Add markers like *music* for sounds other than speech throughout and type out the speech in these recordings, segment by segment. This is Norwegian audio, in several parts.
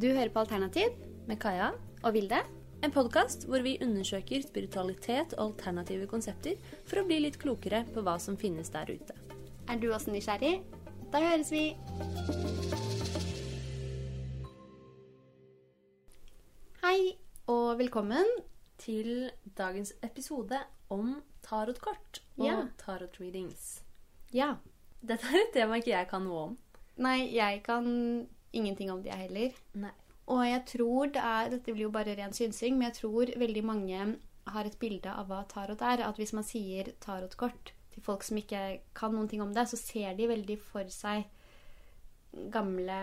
Du hører på Alternativ med Kaja. og Vilde. En podkast hvor vi undersøker spiritualitet og alternative konsepter for å bli litt klokere på hva som finnes der ute. Er du også nysgjerrig? Da høres vi. Hei og velkommen. Til dagens episode om tarotkort og Ja. tarot readings. Ja. Dette er et tema ikke jeg kan noe om. Nei, jeg kan ingenting om det, heller. Nei. Og jeg tror det er Dette blir jo bare ren synsing, men jeg tror veldig mange har et bilde av hva tarot er. At hvis man sier tarotkort til folk som ikke kan noen ting om det, så ser de veldig for seg gamle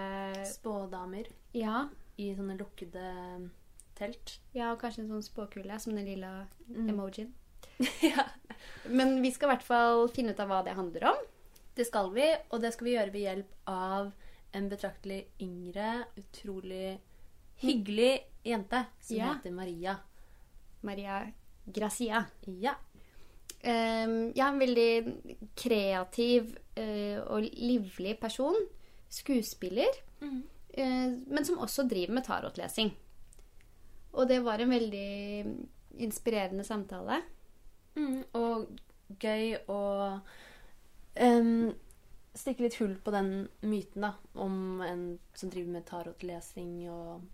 Spådamer Ja. i sånne lukkede telt. Ja, og kanskje en sånn spåkule, som den lilla Mm. emojien. *laughs* ja. Men vi skal i hvert fall finne ut av hva det handler om. Det skal vi, og det skal vi gjøre ved hjelp av en betraktelig yngre, utrolig hyggelig jente som Ja. heter Maria. Maria Gracia. Ja. Um, ja, en veldig kreativ uh, og livlig person. Skuespiller. eh, men som også driver med tarotlesing. Og det var en veldig inspirerende samtale. Mm, og gøy å em, stikke litt hull på den myten da, om en som driver med tarotlesing og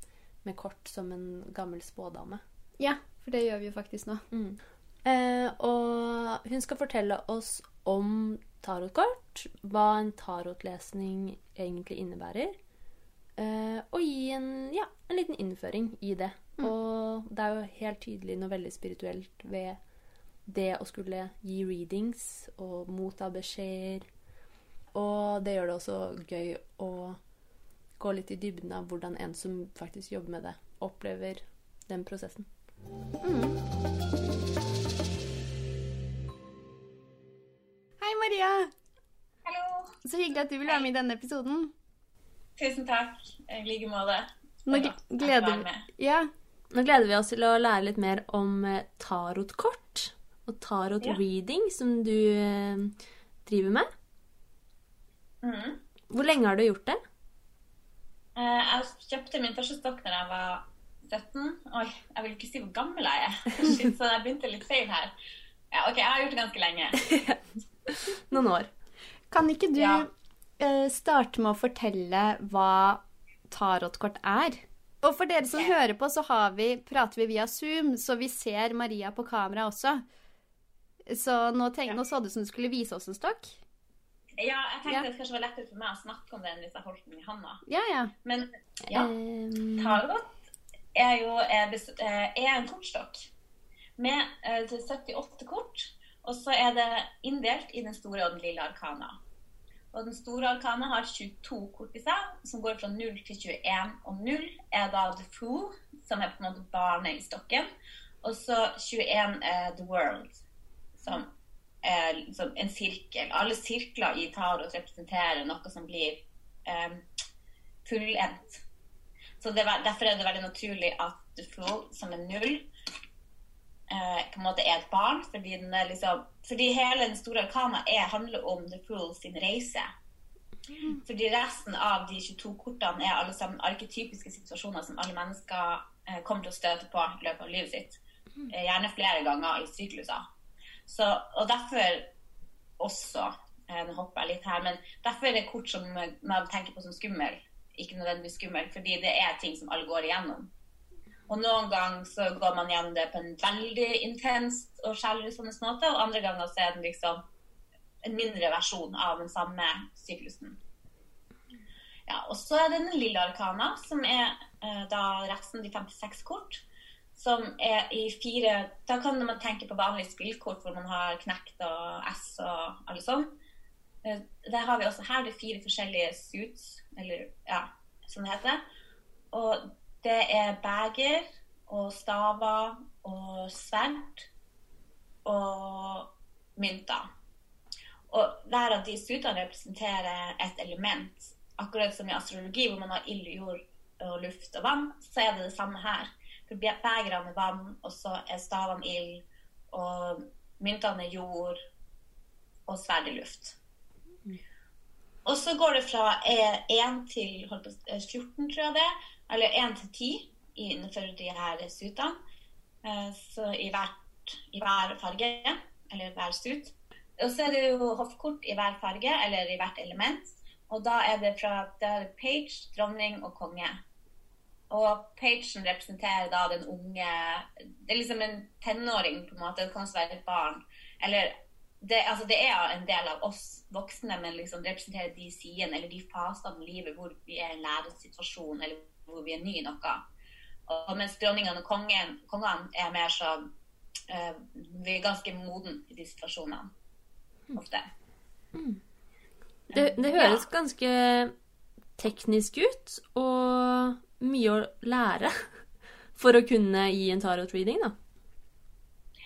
med kort som en gammel spådame. Ja, for det gjør vi jo faktisk nå. Eh, og hun skal fortelle oss om tarotkort, hva en tarotlesning egentlig innebærer, eh, og gi en, ja, en liten innføring i det. Og det er jo helt tydelig noe veldig spirituelt ved det å skulle gi readings og motta beskjeder. Og det gjør det også gøy å gå litt i dybden av hvordan en som faktisk jobber med det, opplever den prosessen. Hei, Maria! Hallo. Så hyggelig at du vil være med i denne episoden. Tusen takk. I like måte. Nå gleder vi. Ja, Nå gleder vi oss til å lære litt mer om eh, tarotkort og tarot Ja. reading, som du eh, driver med. Mhm. Hvor lenge har du gjort det? Eh, Jeg kjøpte min første stokk da jeg var 17. Oi, jeg vil ikke si hvor gammel jeg er. *laughs* Shit, så jeg begynte litt feil her. Ja, ok, jeg har gjort det ganske lenge. *laughs* Noen år. Kan ikke du Ja. eh, starte med å fortelle hva tarotkort er? Og for dere som Ok. hører på, så har vi, prater vi via Zoom, så vi ser Maria på kamera også. Så nå, tenk, nå så det ut som du skulle vise oss en stokk. Ja, jeg tenkte Ja. det kanskje var lettere for meg å snakke om det enn hvis jeg holdt den i handa. Ja, ja. Men ja, um... tarot er jo er, eh, er en kortstokk med eh, 78 kort. Og så er det inndelt i den store og den lille arkana. Og den store arkana har 22 kort i seg, som går fra 0 til 21. Og 0 er da The Fool, som er på en måte barnet i stokken. Og så 21 er The World, som er liksom en sirkel. Alle sirkler i tarot representerer noe som blir eh, fullendt. Så det, er- Derfor er det veldig naturlig at The Fool, som er null, eh, på en måte er et barn. Fordi, den liksom, fordi hele den store arkana er, handler om The Fool sin reise. Fordi resten av de 22 kortene er alle sammen arketypiske situasjoner som alle mennesker eh, kommer til å støte på i løpet av livet sitt. Eh, gjerne flere ganger i sykluser. Så, og derfor også eh, Nå hopper jeg litt her, men derfor er det kort som man tenker på som skummel, ikke nødvendigvis skummel, fordi det er ting som alle går igjennom. Og noen ganger så går man gjennom det på en veldig intens og sjelrusende måte, og andre ganger så er den liksom en mindre versjon av den samme syklusen. Ja, og så er det den lille arkana, som er eh, da resten de 56 kort, som er i fire Da kan man tenke på vanlige spillkort hvor man har knekt og S og alle sånn. Det Der har vi også her de fire forskjellige suits, eller ja, som det heter. Og det er beger og staver og sverd og mynter. Og hver av de suitene representerer et element. Akkurat som i astrologi, hvor man har ild, jord og luft og vann, så er det det samme her. Begerne er vann, og så er stavene ild, og myntene er jord, og sverdet luft. Og så går det fra 1 til holdt på, 14, tror jeg det. eller 1 til 10 innenfor de her suitene. Eh, så i, hvert, i hver farge, eller hver sut. Og så er det jo hoffkort i hver farge, eller i hvert element. Og da er det fra det er page, dronning og konge. Og pagen representerer da den unge Det er liksom en tenåring, på en måte. Det kan også være et barn. Eller det, altså det, er en del av oss voksne, men liksom representerer de sidene eller de fasene i livet hvor vi er i en læresituasjon, eller hvor vi er ny i noe. Og mens dronningene og kongen, kongene er mer sånn uh, Vi er ganske moden i de situasjonene. Ofte. Mm. Det, det, høres ja. ganske teknisk ut, og mye å lære for å kunne gi en tarot-reading, da.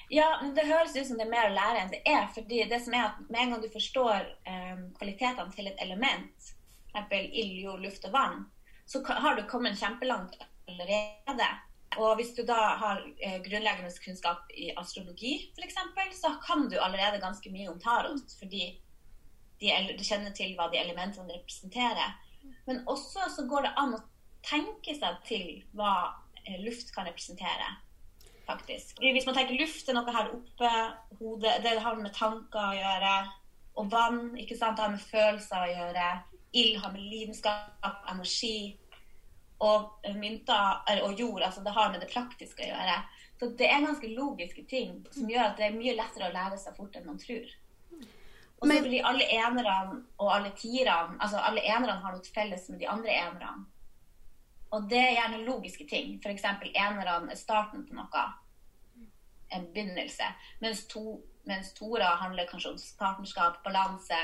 Ja, det høres ut som det er mer å lære enn det er. fordi det som er at Med en gang du forstår um, kvalitetene til et element, f.eks. ild, jord, luft og vann, så har du kommet kjempelangt allerede. Og hvis du da har eh, grunnleggende kunnskap i astrologi f.eks., så kan du allerede ganske mye om tarot. Fordi de, du kjenner til hva de elementene representerer. Men også så går det an å tenke seg til hva eh, luft kan representere faktisk. Hvis man tenker luft er noe her oppe, hodet, det har med tanker å gjøre. Og vann ikke sant, det har med følelser å gjøre. Ild har med lidenskap, energi. Og mynter og jord, altså det har med det praktiske å gjøre. Så det er ganske logiske ting som gjør at det er mye lettere å lære seg fort enn man tror. Og så blir alle enerne og alle tierne altså Alle enerne har noe felles med de andre enerne. Og det er gjerne logiske ting. F.eks. enerne er starten på noe. En begynnelse. Mens, to, mens toere handler kanskje om partnerskap, balanse.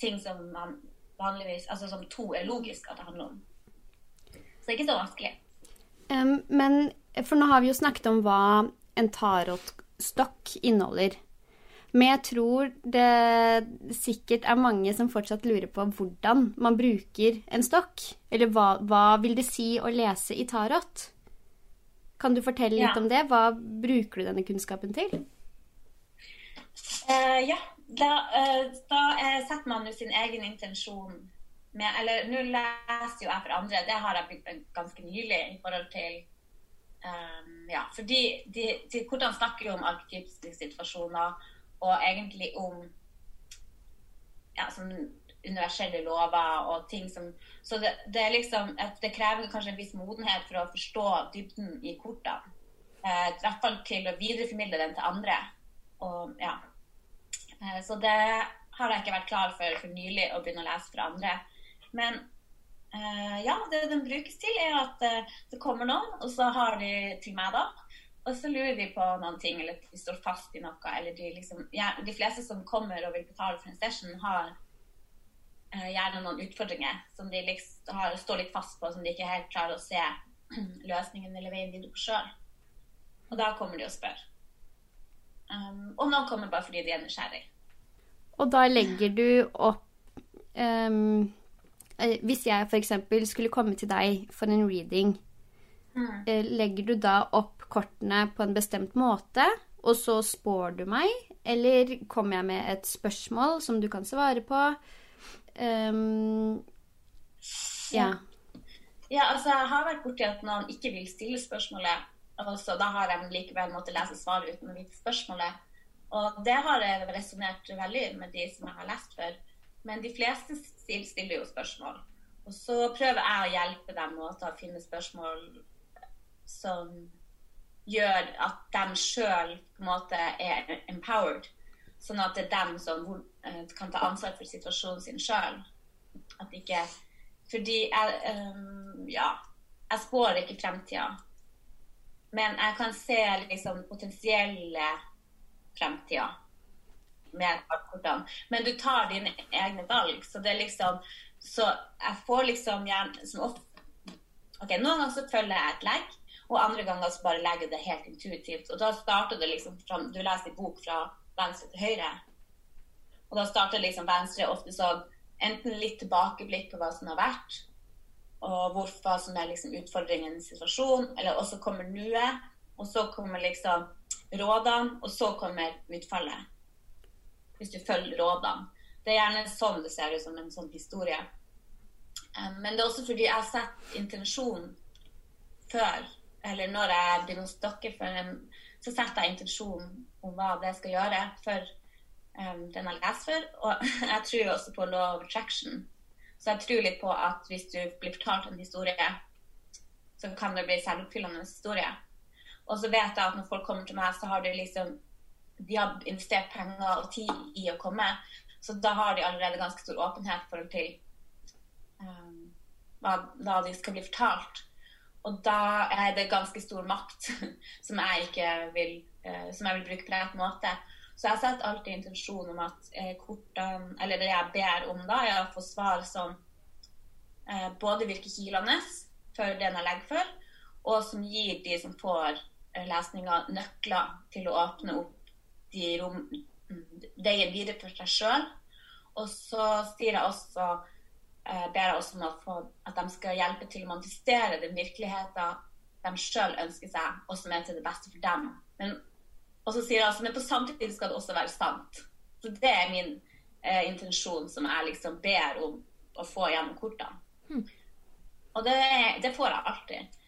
Ting som man vanligvis Altså som to er logisk at det handler om. Så det er ikke så vanskelig. Um, men for nå har vi jo snakket om hva en tarotstokk inneholder. Men jeg tror det sikkert er mange som fortsatt lurer på hvordan man bruker en stokk. Eller hva, hva vil det si å lese i tarot? Kan du fortelle litt ja. om det? Hva bruker du denne kunnskapen til? Uh, ja, da, uh, da uh, setter man jo sin egen intensjon med Eller nå leser jo jeg for andre, det har jeg begynt ganske nylig i forhold til um, Ja, fordi de, de, hvordan snakker jo om arketypiske situasjoner og egentlig om ja, sånn universelle lover og ting som Så det, det, liksom Det krever kanskje en viss modenhet for å forstå dybden i kortene. Eh, I hvert fall til å videreformidle den til andre. Og, ja. Eh, så det har jeg ikke vært klar for for nylig å begynne å lese fra andre. Men eh, ja, det den brukes til, er at eh, det kommer noen, og så har de til meg, da. Og så lurer de på noen ting, eller de står fast i noe. eller De, liksom, ja, de fleste som kommer og vil betale for en session, har uh, gjerne noen utfordringer som de liksom har, står litt fast på, som de ikke helt klarer å se *clears throat* løsningen eller veien videre på sjøl. Og da kommer de og spør. Um, og noen kommer bare fordi de er nysgjerrig. Og da legger du opp um, Hvis jeg f.eks. skulle komme til deg for en reading, mm. legger du da opp kortene på en bestemt måte, og så spår du meg? Eller kommer jeg med et spørsmål som du kan svare på? Um, ja. ja. altså jeg har vært borti at noen ikke vil stille spørsmålet. Og så da har de likevel måttet lese svaret uten å vite spørsmålet. Og det har resonnert veldig med de som jeg har lest før. Men de fleste stiller jo spørsmål. Og så prøver jeg å hjelpe dem med å finne spørsmål som gjør at de sjøl er empowered. Sånn at det er dem som uh, kan ta ansvar for situasjonen sin sjøl. At ikke Fordi jeg um, Ja, jeg spår ikke fremtida. Men jeg kan se liksom potensielle fremtida. Men du tar dine egne valg. Så det er liksom Så jeg får liksom gjerne som ofte OK, noen ganger så følger jeg et legg. Og andre ganger så bare legger det helt intuitivt. Og da starter det liksom fra Du leser en bok fra venstre til høyre. Og da starter liksom venstre ofte sånn enten litt tilbakeblikk på hva som har vært, og hva som er liksom utfordringen i situasjonen, eller også kommer nuet, og så kommer liksom rådene, og så kommer utfallet. Hvis du følger rådene. Det er gjerne sånn det ser ut som en sånn historie. Um, men det er også fordi jeg har sett intensjonen før, eller når jeg begynner å stokke for en, så setter jeg intensjon om hva det skal gjøre for um, den jeg leser for. Og *laughs* jeg tror også på law of attraction. Så jeg tror litt på at hvis du blir fortalt en historie, så kan det bli selvoppfyllende historie. Og så vet jeg at når folk kommer til meg, så har de liksom de har investert penger og tid i å komme. Så da har de allerede ganske stor åpenhet i forhold til um, hva, hva de skal bli fortalt. Og da er det ganske stor makt *laughs* som jeg ikke vil, uh, som jeg vil bruke på rett måte. Så jeg setter alltid intensjon om at eh, kortene, eller det jeg ber om da, er å få svar som eh, både virker kilende for den jeg legger for, og som gir de som får eh, lesninga, nøkler til å åpne opp de rom, veien videre for seg sjøl. Og så sier jeg også, eh, ber jeg også om at, få, at de skal hjelpe til å manifestere den virkeligheten de sjøl ønsker seg, og som er til det beste for dem. Men og så sier jeg altså, men på samtidig skal det også være sant. Så det er min eh, intensjon som jeg liksom ber om å få gjennom kortene. Hmm. Og det, det, får jeg alltid.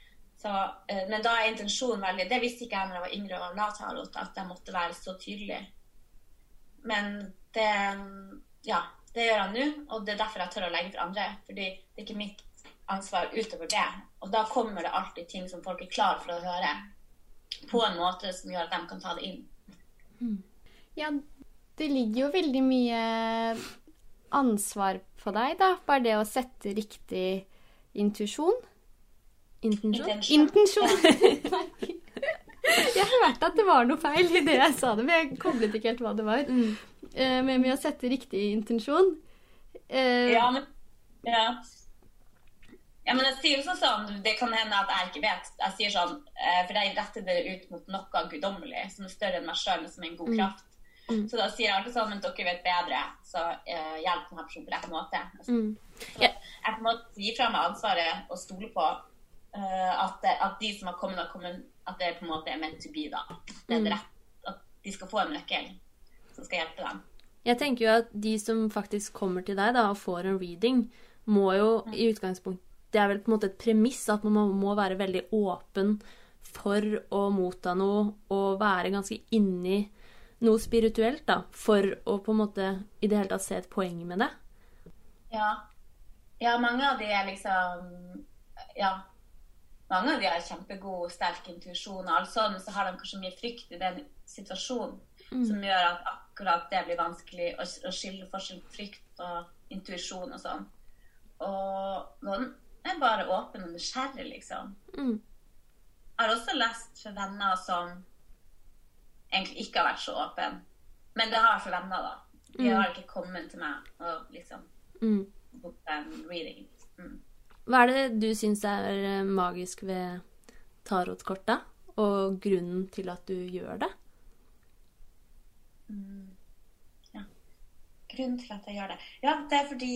Så, eh, men da er intensjonen veldig Det visste ikke jeg når jeg var yngre og la tarot, at jeg måtte være så tydelig. Men det Ja, det gjør jeg nå, og det er derfor jeg tør å legge for andre. Fordi det er ikke mitt ansvar utover det. Og da kommer det alltid ting som folk er klar for å høre på en måte som gjør at de kan ta det inn. Mm. Ja, det ligger jo veldig mye ansvar på deg, da. Bare det å sette riktig intuisjon. Intensjon? Intensjon. *laughs* jeg hørte at det var noe feil i det jeg sa det, men jeg koblet ikke helt hva det var. Mm. Med, med å sette riktig intensjon. Uh, ja, men ja. Ja, men jeg sier jo sånn, sånn, Det kan hende at jeg ikke vet. Jeg sier sånn, eh, For jeg retter det ut mot noe guddommelig som er større enn meg sjøl, som er en god mm. kraft. Mm. Så da sier jeg alltid sånn Men dere vet bedre, så eh, hjelp denne personen på rett måte. Mm. Så jeg må gi fra meg ansvaret og stole på uh, at, at, de som har kommet, har kommet, at det på en måte er meant to be. da. Det er mm. rett, At de skal få en nøkkel som skal hjelpe dem. Jeg tenker jo at de som faktisk kommer til deg da, og får en reading, må jo mm. i utgangspunkt det er vel på en måte et premiss at man må være veldig åpen for å motta noe og være ganske inni noe spirituelt, da, for å på en måte i det hele tatt se et poeng med det. Ja. Ja, mange av de er liksom Ja. Mange av de har kjempegod, sterk intuisjon, og alt sånn, så har de kanskje mye frykt i den situasjonen mm. som gjør at akkurat det blir vanskelig å, å skille forskjell på frykt og intuisjon og sånn. Og noen er bare åpen og nysgjerrig, liksom. Mm. Jeg har også lest for venner som egentlig ikke har vært så åpen. Men det har jeg for venner, da. De mm. har ikke kommet til meg og liksom mm. reading. Mm. Hva er det du syns er eh, magisk ved tarotkorta, og grunnen til at du gjør det? Mm. Ja. Grunnen til at jeg gjør det? Ja, det er fordi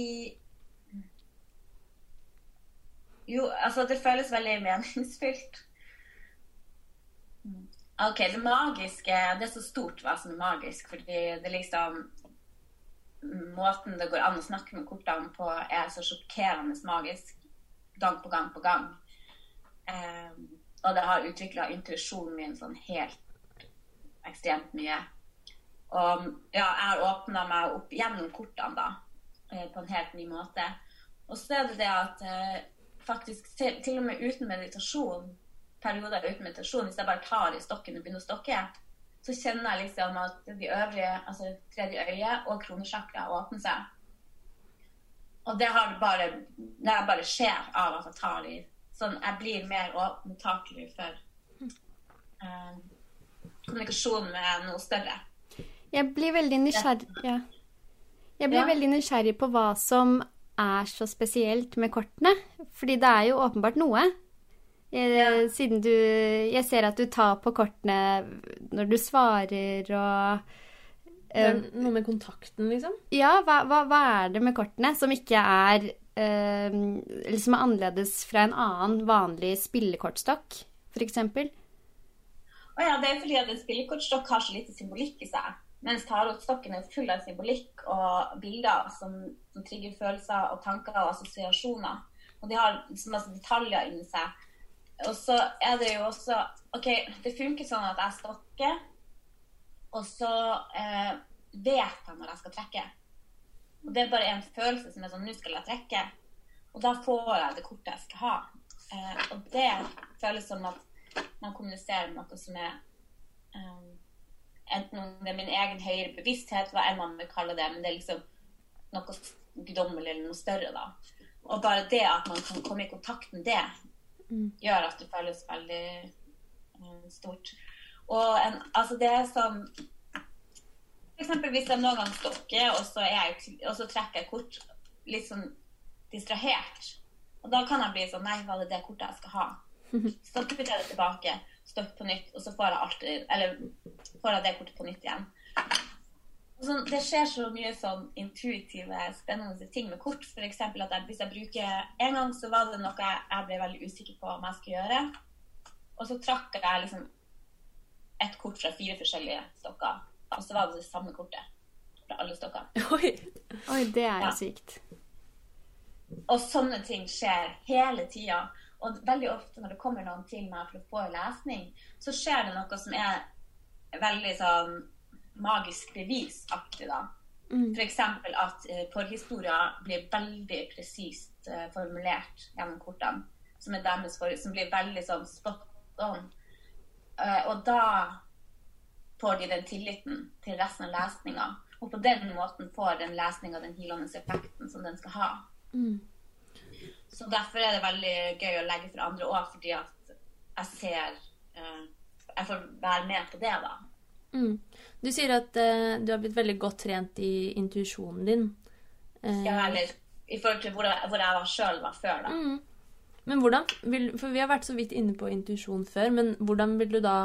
jo, altså det føles veldig meningsfylt. OK, det magiske Det er så stort hva som er magisk, fordi det liksom Måten det går an å snakke med kortene på, er så sjokkerende magisk gang på gang på gang. Um, og det har utvikla intuisjonen min sånn helt ekstremt mye. Og ja, jeg har åpna meg opp gjennom kortene, da, eh, på en helt ny måte. Og så er det det at uh, faktisk til og med uten meditasjon, perioder uten meditasjon, hvis jeg bare tar i stokken og begynner å stokke, så kjenner jeg liksom at de øvrige, altså tredje øye og kronesjakra åpner seg. Og det har bare Det bare skjer av at jeg tar i Sånn jeg blir mer mottakelig for eh, kommunikasjon med noe større. Jeg blir veldig nysgjerrig ja. Jeg blir ja. veldig nysgjerrig på hva som er så spesielt med kortene. Fordi det er jo åpenbart noe. Jeg, ja. Siden du Jeg ser at du tar på kortene når du svarer og uh, Noe med kontakten, liksom? Ja, hva, hva, hva, er det med kortene som ikke er eh, liksom er annerledes fra en annen vanlig spillekortstokk, f.eks.? Å ja, det er fordi at en spillekortstokk har så lite symbolikk i seg. Mens tarotstokken er full av symbolikk og bilder som, som trigger følelser og tanker og assosiasjoner. Og de har masse detaljer inni seg og så er det jo også OK, det funker sånn at jeg stokker, og så eh, vet jeg når jeg skal trekke. Og det er bare en følelse som er sånn Nå skal jeg trekke. Og da får jeg det kortet jeg skal ha. Eh, og det føles som at man kommuniserer med noe som er eh, Enten om det er min egen høyere bevissthet, hva enn man vil kalle det, men det er liksom noe guddommelig eller noe større, da. Og bare det at man kan komme i kontakt med det, gjør at det føles veldig um, stort. Og en, altså det er sånn eksempel hvis jeg noen gang stokker, og så, jeg, og så trekker jeg kort litt sånn distrahert. Og da kan jeg bli sånn Nei, var det det kortet jeg skal ha? *laughs* Så putter jeg det tilbake, stokk på nytt, og så får jeg alltid Eller får jeg det kortet på nytt igjen. Og Sånn, det skjer så mye sånn intuitive, spennende ting med kort. Eksempel at jeg, hvis jeg bruker En gang så var det noe jeg, jeg ble veldig usikker på om jeg skulle gjøre. Og så trakk jeg liksom et kort fra fire forskjellige stokker. Og så var det det samme kortet fra alle stokker. Oi. Oi, det er jo Ja. sykt. Og sånne ting skjer hele tida. Og veldig ofte når det kommer noen til meg for å få en lesning, så skjer det noe som er veldig sånn magisk bevisaktig, da. For eksempel at uh, forhistorier blir veldig presist uh, formulert gjennom kortene. Som er deres for, som blir veldig sånn spot on. Uh, og da får de den tilliten til resten av lesninga. Og på den måten får den lesninga den healende effekten som den skal ha. Så derfor er det veldig gøy å legge for andre òg, fordi at jeg ser uh, Jeg får være med på det, da. Mm. Du sier at uh, du har blitt veldig godt trent i intuisjonen din. Uh, Ja, eller i forhold til hvor jeg, hvor jeg var sjøl var før, da. Mm. Men hvordan vil, For vi har vært så vidt inne på intuisjon før, men hvordan vil du da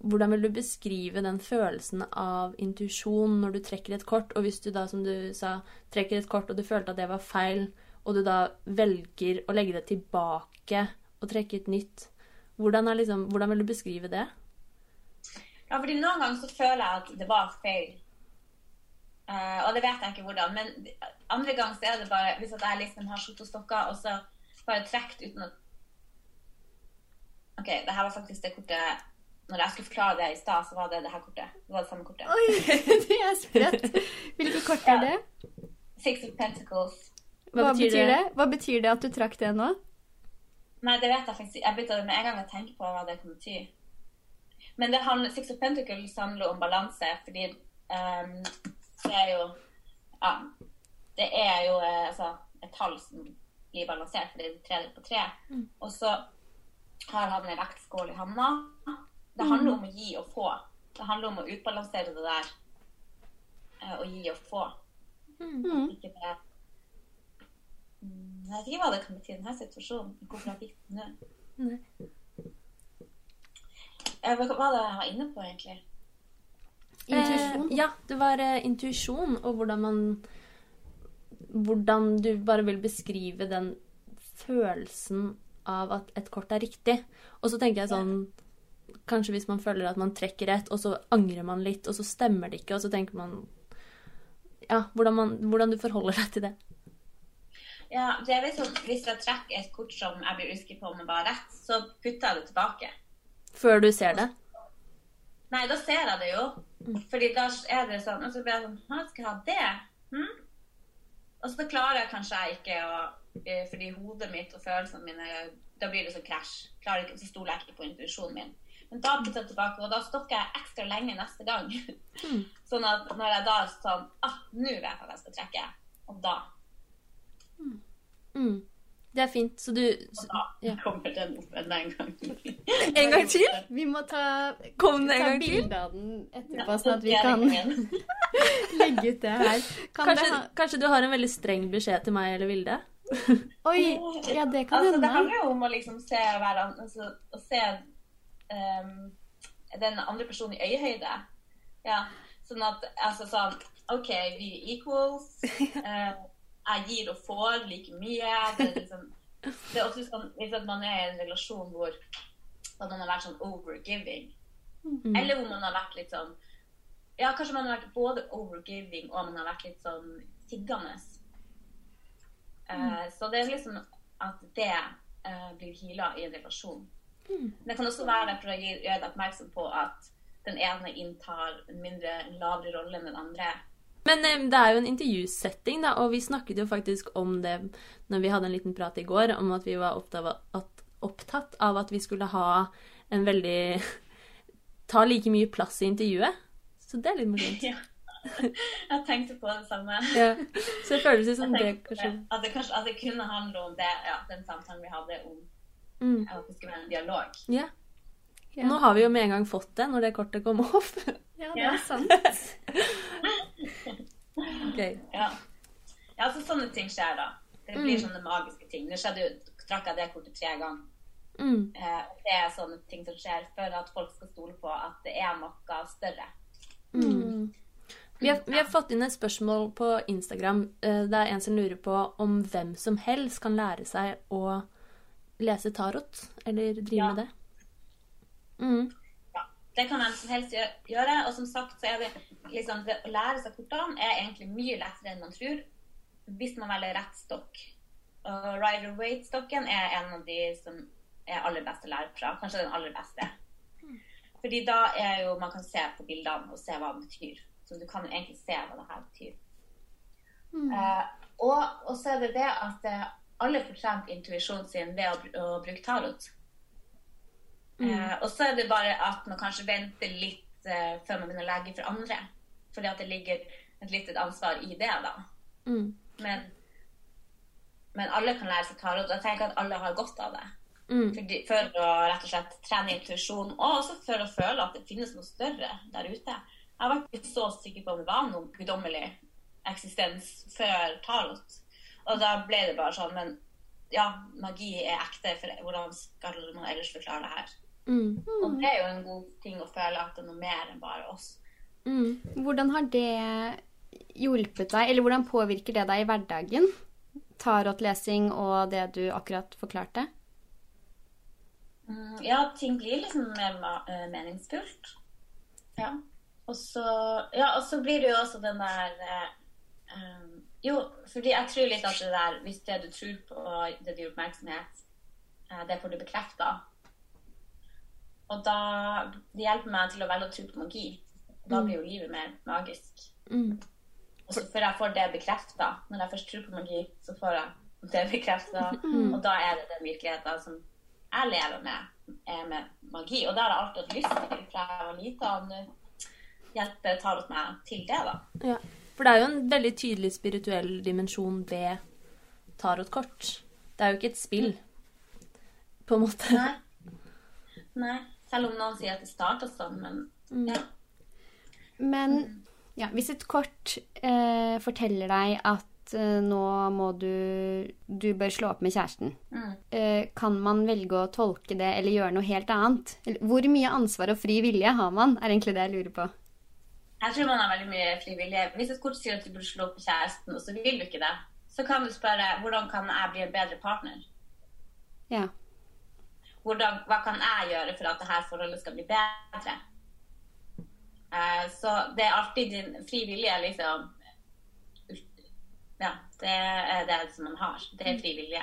hvordan vil du beskrive den følelsen av intuisjon når du trekker et kort, og hvis du da, som du sa, trekker et kort og du følte at det var feil, og du da velger å legge det tilbake og trekke et nytt, hvordan, er liksom, hvordan vil du beskrive det? Ja, fordi noen ganger så føler jeg at det var feil. Uh, og det vet jeg ikke hvordan. Men andre ganger så er det bare hvis at jeg liksom har sittet og stokka, og så bare trukket uten at OK, det her var faktisk det kortet Når jeg skulle forklare det i stad, så var det det her kortet. Det var det samme kortet. Oi, *laughs* det er sprøtt. Hvilket kort er det? Six of Pentacles. Hva, betyr det? Hva betyr det at du trakk det nå? Nei, det vet jeg faktisk ikke. Jeg begynte med en gang å tenke på hva det kan bety. Men det handler, Six of Pentacles handler om balanse, fordi um, det er jo Ja. Det er jo eh, altså, et tall som blir balansert, fordi det er tre på tre. Og så har han en vektskål i handa. Det handler om å gi og få. Det handler om å utbalansere det der. eh, Å gi og få. Mm. Ikke det Mm, Jeg vet ikke hva det kan bety i denne situasjonen. Hvorfor jeg fikk den nå. Eh, Hva var det jeg var inne på, egentlig? Intuisjon. Eh, ja, det var eh, intuisjon, og hvordan man Hvordan du bare vil beskrive den følelsen av at et kort er riktig. Og så tenker jeg sånn Kanskje hvis man føler at man trekker et, og så angrer man litt, og så stemmer det ikke, og så tenker man Ja, hvordan, man, hvordan du forholder deg til det. Ja, det er liksom, Hvis jeg trekker et kort som jeg blir usikker på om det var rett, så putter jeg det tilbake. Før du ser det. Nei, da ser jeg det jo. Fordi da er det sånn Og så blir jeg sånn hva skal jeg ha det? Hm? Og så klarer jeg kanskje jeg ikke å eh, Fordi hodet mitt og følelsene mine Da blir det sånn krasj. Så stoler jeg ikke på intuisjonen min. Men da putter jeg tilbake, og da stokker jeg ekstra lenge neste gang. *laughs* sånn at når jeg da er sånn ah, Nå vet jeg at jeg skal trekke. Og da, Mm. Det er fint. Så du og da Ja. kommer den opp en gang. *laughs* En gang til? Vi må ta, Kom ta bilde av den etterpå, sånn at vi kan *laughs* legge ut det her. Kan Kanskje, det ha... kanskje du har en veldig streng beskjed til meg eller Vilde? *laughs* Oi, ja, det kan Altså, det handler jo om å liksom se hverandre altså, Å se um, den andre personen i øyehøyde. Ja, sånn at altså sånn OK, vi equals. Eh, jeg gir og får like mye. Det er, liksom, det er også sånn hvis man er i en relasjon hvor man har vært sånn overgiving. Eller hvor man har vært litt sånn Ja, kanskje man har vært både overgiving og man har vært litt sånn tiggende. Eh, Så det er liksom at det uh, blir heala i en relasjon. Det kan også være for å gjøre deg oppmerksom på at den ene inntar en mindre, lavere rolle enn den andre. Men det er jo en intervjusetting, da, og vi snakket jo faktisk om det når vi hadde en liten prat i går, om at vi var opptatt av at, opptatt av at vi skulle ha en veldig *laughs* Ta like mye plass i intervjuet. Så det er litt morsomt. Ja. *laughs* Jeg tenkte på det samme. Ja. Så det føles ut som det kanskje. At, det kanskje, at det kunne handle om det, ja, den samtalen vi hadde om mm. at det skulle være en dialog. Ja. Ja. Nå har vi jo med en gang fått det, når det kortet kom opp. Ja, det Ja. er sant. *laughs* Gøy. Ja. ja, så sånne ting skjer da. Det blir Mm. sånne magiske ting. Nå skjedde jo, trakk jeg det kortet tre ganger. Mm. Eh, det er sånne ting som skjer for at folk skal stole på at det er noe større. Mm. Vi har, vi har fått inn et spørsmål på Instagram. Eh, Det er en som lurer på om hvem som helst kan lære seg å lese tarot, eller drive Ja. med det. Mm. Det kan hvem som helst gjøre. Og som sagt så er det liksom det å lære seg kortene er egentlig mye lettere enn man tror, hvis man velger rett stokk. Og Rider Waite-stokken er en av de som er aller best å lære fra. Kanskje den aller beste. Fordi da er jo man kan se på bildene og se hva det betyr. Så du kan jo egentlig se hva det her betyr. Eh, og, og så er det det at eh, alle får trent intuisjonen sin ved å, å bruke tarot. Eh, og så er det bare at man kanskje venter litt eh, før man begynner å legge for andre. Fordi at det ligger et lite ansvar i det, da. Mm. Men, men alle kan lære seg tarot, og jeg tenker at alle har godt av det. Mm. Fordi, for å rett og slett trene intuisjon, og også for å føle at det finnes noe større der ute. Jeg var ikke så sikker på om det var noen guddommelig eksistens før tarot. Og da ble det bare sånn Men ja, magi er ekte, for hvordan skal man ellers forklare det her? Mm. Og det er jo en god ting å føle at det er noe mer enn bare oss. Mm. Hvordan har det hjulpet deg, eller hvordan påvirker det deg i hverdagen? Tarotlesing og det du akkurat forklarte? Mm, ja, ting blir liksom mer eh, meningsfullt. Ja. Og så, ja, og så blir det jo også den der eh, um, Jo, fordi jeg tror litt at det der Hvis det du tror på, det du gir oppmerksomhet, eh, det får du bekrefta. Og da Det hjelper meg til å velge å tro på magi. Da blir jo livet mer magisk. Mm. Og så før jeg får det bekrefta, når jeg først tror på magi, så får jeg det bekrefta. Og da er det den virkeligheten som jeg lever med, er med magi. Og det har jeg alltid hatt lyst til fra jeg var lita. Og hjelper Tarot meg til det, da. Ja. For det er jo en veldig tydelig spirituell dimensjon ved tarotkort. Det er jo ikke et spill, på en måte. Nei. Nei. Selv om noen sier at det starta sånn, men ja. Men ja, hvis et kort eh, forteller deg at eh, nå må du Du bør slå opp med kjæresten. Mm. Eh, kan man velge å tolke det eller gjøre noe helt annet? Eller, hvor mye ansvar og fri vilje har man, er egentlig det jeg lurer på. Jeg tror man har veldig mye fri vilje. Hvis et kort sier at du burde slå opp med kjæresten, og så vil du ikke det, så kan du spørre hvordan kan jeg bli en bedre partner? Ja. Hvordan, hva kan jeg gjøre for at dette forholdet skal bli bedre? Uh, så det er alltid din fri vilje, liksom. Ja, det er det som man har. Det er fri vilje,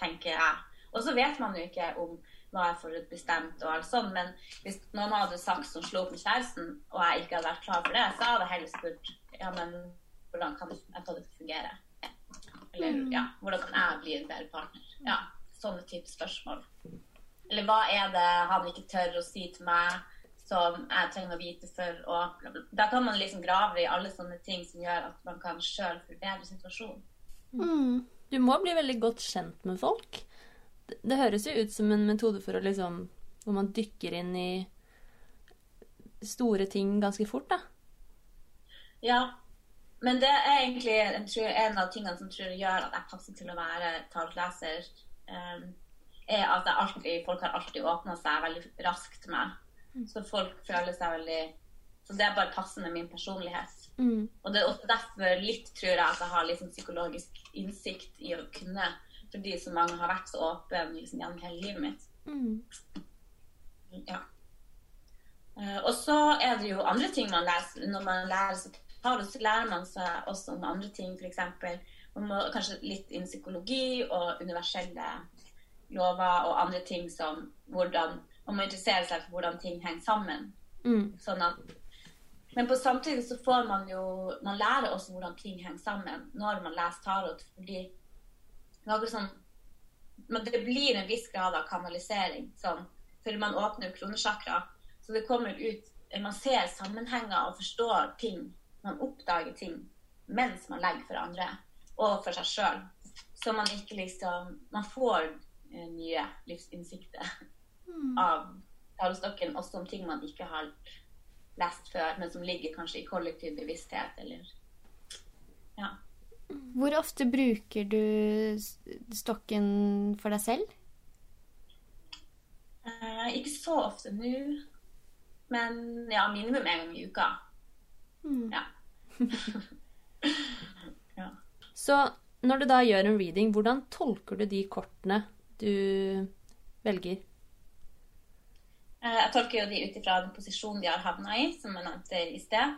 tenker jeg. Og så vet man jo ikke om hva er forutbestemt og alt sånt, men hvis noen hadde sagt som slo opp med kjæresten, og jeg ikke hadde vært klar for det, så hadde jeg heller spurt ja, men hvordan kan jeg få det til å fungere? Eller ja, hvordan kan jeg bli en bedre partner? Ja, sånne type spørsmål. Eller hva er det han ikke tør å si til meg som jeg trenger å vite for å. Da kan man liksom grave i alle sånne ting som gjør at man kan sjøl forbedre situasjonen. Mm. Du må bli veldig godt kjent med folk. Det, det høres jo ut som en metode for å liksom Hvor man dykker inn i store ting ganske fort, da. Ja, men det er egentlig jeg tror, en av tingene som tror jeg gjør at jeg passer til å være tallleser, um, er at alltid, folk har alltid åpna seg veldig raskt med. Så folk føler seg veldig Så det er bare passende min personlighet. Mm. Og det er også derfor litt tror jeg at jeg har liksom psykologisk innsikt i å kunne, fordi så mange har vært så åpne liksom, gjennom hele livet mitt. Mm. Ja. Eh, og så er det jo andre ting man lærer Når man lærer seg så lærer man seg også om andre ting, f.eks. Man må kanskje litt innen psykologi og universelle lover og andre ting som hvordan Man må interessere seg for hvordan ting henger sammen. Mm. Sånn at, men på samtidig så får man jo Man lærer også hvordan ting henger sammen når man leser tarot, fordi det er akkurat sånn men det blir en viss grad av kanalisering. Sånn, for man åpner kronesjakra, så det kommer ut Man ser sammenhenger og forstår ting. Man oppdager ting mens man legger for andre, og for seg sjøl. Så man ikke liksom Man får nye livsinnsikter av talestokken, også om ting man ikke har lest før, men som ligger kanskje i kollektiv bevissthet, eller Ja. Hvor ofte bruker du stokken for deg selv? Eh, ikke så ofte nå, men ja, minimum en gang i uka. Mm. Ja. *laughs* ja. Så når du da gjør en reading, hvordan tolker du de kortene du velger? Eh, Jeg tolker jo de ut ifra den posisjonen de har havna i, som jeg nevnte i sted.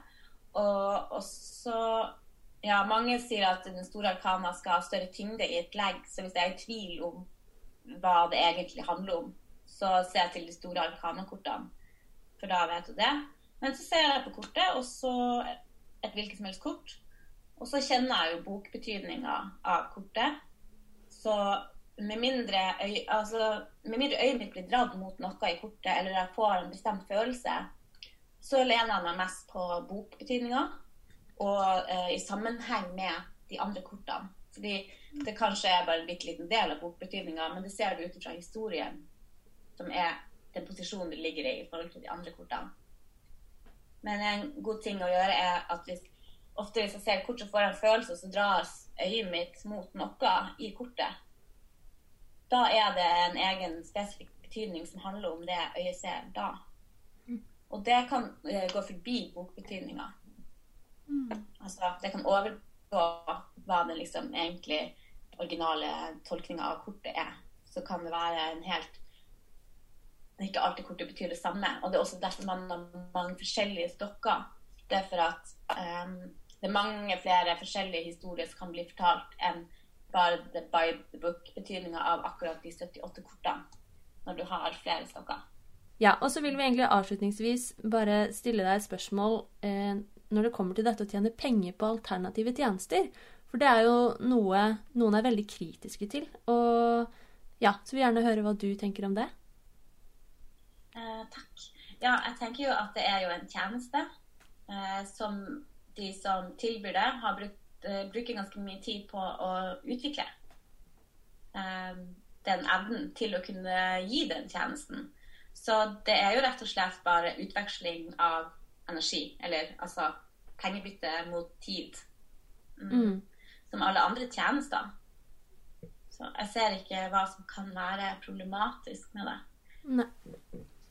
Og også Ja, mange sier at den store arkana skal ha større tyngde i et legg, så hvis jeg er i tvil om hva det egentlig handler om, så ser jeg til de store arkana-kortene, for da vet du det. Men så ser jeg på kortet, og så et hvilket som helst kort. Og så kjenner jeg jo bokbetydninga av kortet. Så med mindre, altså, med mindre øyet mitt blir dratt mot noe i kortet, eller jeg får en bestemt følelse, så lener jeg meg mest på bokbetydninga og eh, i sammenheng med de andre kortene. Fordi det kanskje er bare en bitte liten del av bokbetydninga, men det ser du ut fra historien, som er den posisjonen du ligger i i forhold til de andre kortene. Men en god ting å gjøre er at hvis, ofte hvis jeg ser kort, så får jeg en følelse, og så dras øyet mitt mot noe i kortet. Da er det en egen spesifikk betydning som handler om det øyet ser da. Og det kan eh, gå forbi bokbetydninga. Altså, det kan overgå hva den liksom egentlig originale tolkninga av kortet er. Så kan det være en helt Ikke alltid kortet betyr det samme. Og det er også derfor man har mange forskjellige stokker. Det er for at um, det er mange flere forskjellige historier som kan bli fortalt enn bare the by the book-betydninga av akkurat de 78 kortene. Når du har flere stokker. Ja, og så vil vi egentlig avslutningsvis bare stille deg et spørsmål eh, når det kommer til dette å tjene penger på alternative tjenester. For det er jo noe noen er veldig kritiske til. Og ja, så vil jeg gjerne høre hva du tenker om det. Eh, takk. Ja, jeg tenker jo at det er jo en tjeneste eh, som de som tilbyr det, har brukt, bruker ganske mye tid på å utvikle. Eh, den evnen til å kunne gi den tjenesten. Så det er jo rett og slett bare utveksling av energi, eller altså pengebytte mot tid. Mm. Mm. Som alle andre tjenester. Så jeg ser ikke hva som kan være problematisk med det. Nei.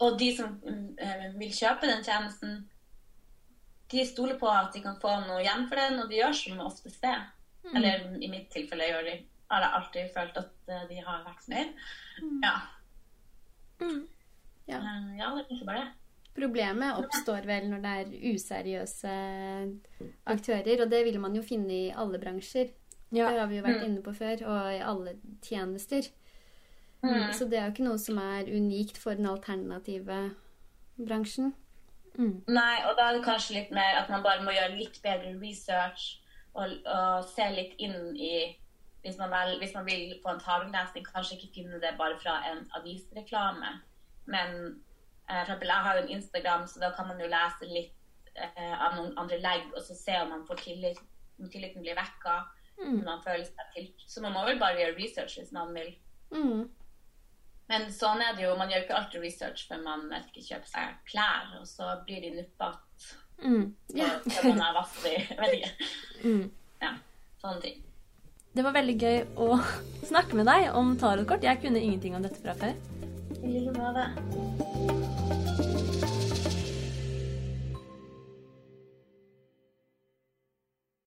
Og de som mm, eh, vil kjøpe den tjenesten, de stoler på at de kan få noe igjen for den, og de gjør som oftest det. Eller i mitt tilfelle gjør de. Har jeg alltid følt at eh, de har vært fornøyd. Ja. Mm. Ja. Eh, ja, det er ikke bare det. Problemet oppstår vel når det er useriøse aktører, og det vil man jo finne i alle bransjer. Ja. Det har vi jo vært inne på før, og i alle tjenester. Mm. Så det er jo ikke noe som er unikt for den alternative bransjen. Mm. Nei, og da er det kanskje litt mer at man bare må gjøre litt bedre research og, og se litt inn i hvis man, vel, hvis man vil få en tarotlesning, kanskje ikke finne det bare fra en avisreklame. Men eh, for eksempel, jeg har jo en Instagram, så da kan man jo lese litt eh, av noen andre legg, og så se om man får tillit, om tilliten blir vekka. Om man føler seg til. Så man må vel bare gjøre research hvis man vil. Mm. Men sånn er det jo. Man gjør ikke alltid research før man ikke, kjøper seg klær, og så blir de nuppete. Mm. Yeah. Så *laughs* man er vass i vet ikke. Mm. Ja, sånne ting. Det var veldig gøy å snakke med deg om tarotkort. Jeg kunne ingenting om dette fra før. I like måte.